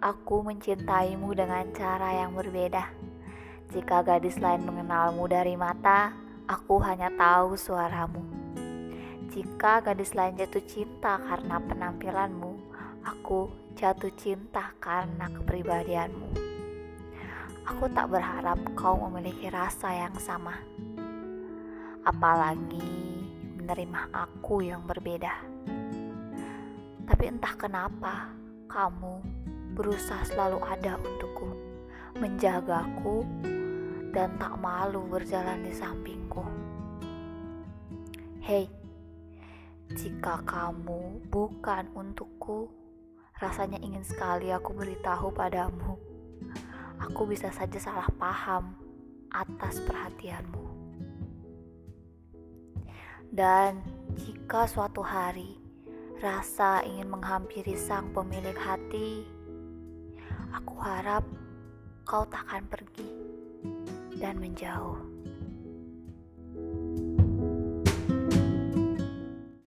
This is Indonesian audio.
Aku mencintaimu dengan cara yang berbeda. Jika gadis lain mengenalmu dari mata, aku hanya tahu suaramu. Jika gadis lain jatuh cinta karena penampilanmu, aku jatuh cinta karena kepribadianmu. Aku tak berharap kau memiliki rasa yang sama, apalagi menerima aku yang berbeda. Tapi entah kenapa kamu berusaha selalu ada untukku, menjagaku, dan tak malu berjalan di sampingku. Hei, jika kamu bukan untukku, rasanya ingin sekali aku beritahu padamu. Aku bisa saja salah paham atas perhatianmu. Dan jika suatu hari rasa ingin menghampiri sang pemilik hati, Aku harap kau takkan pergi dan menjauh.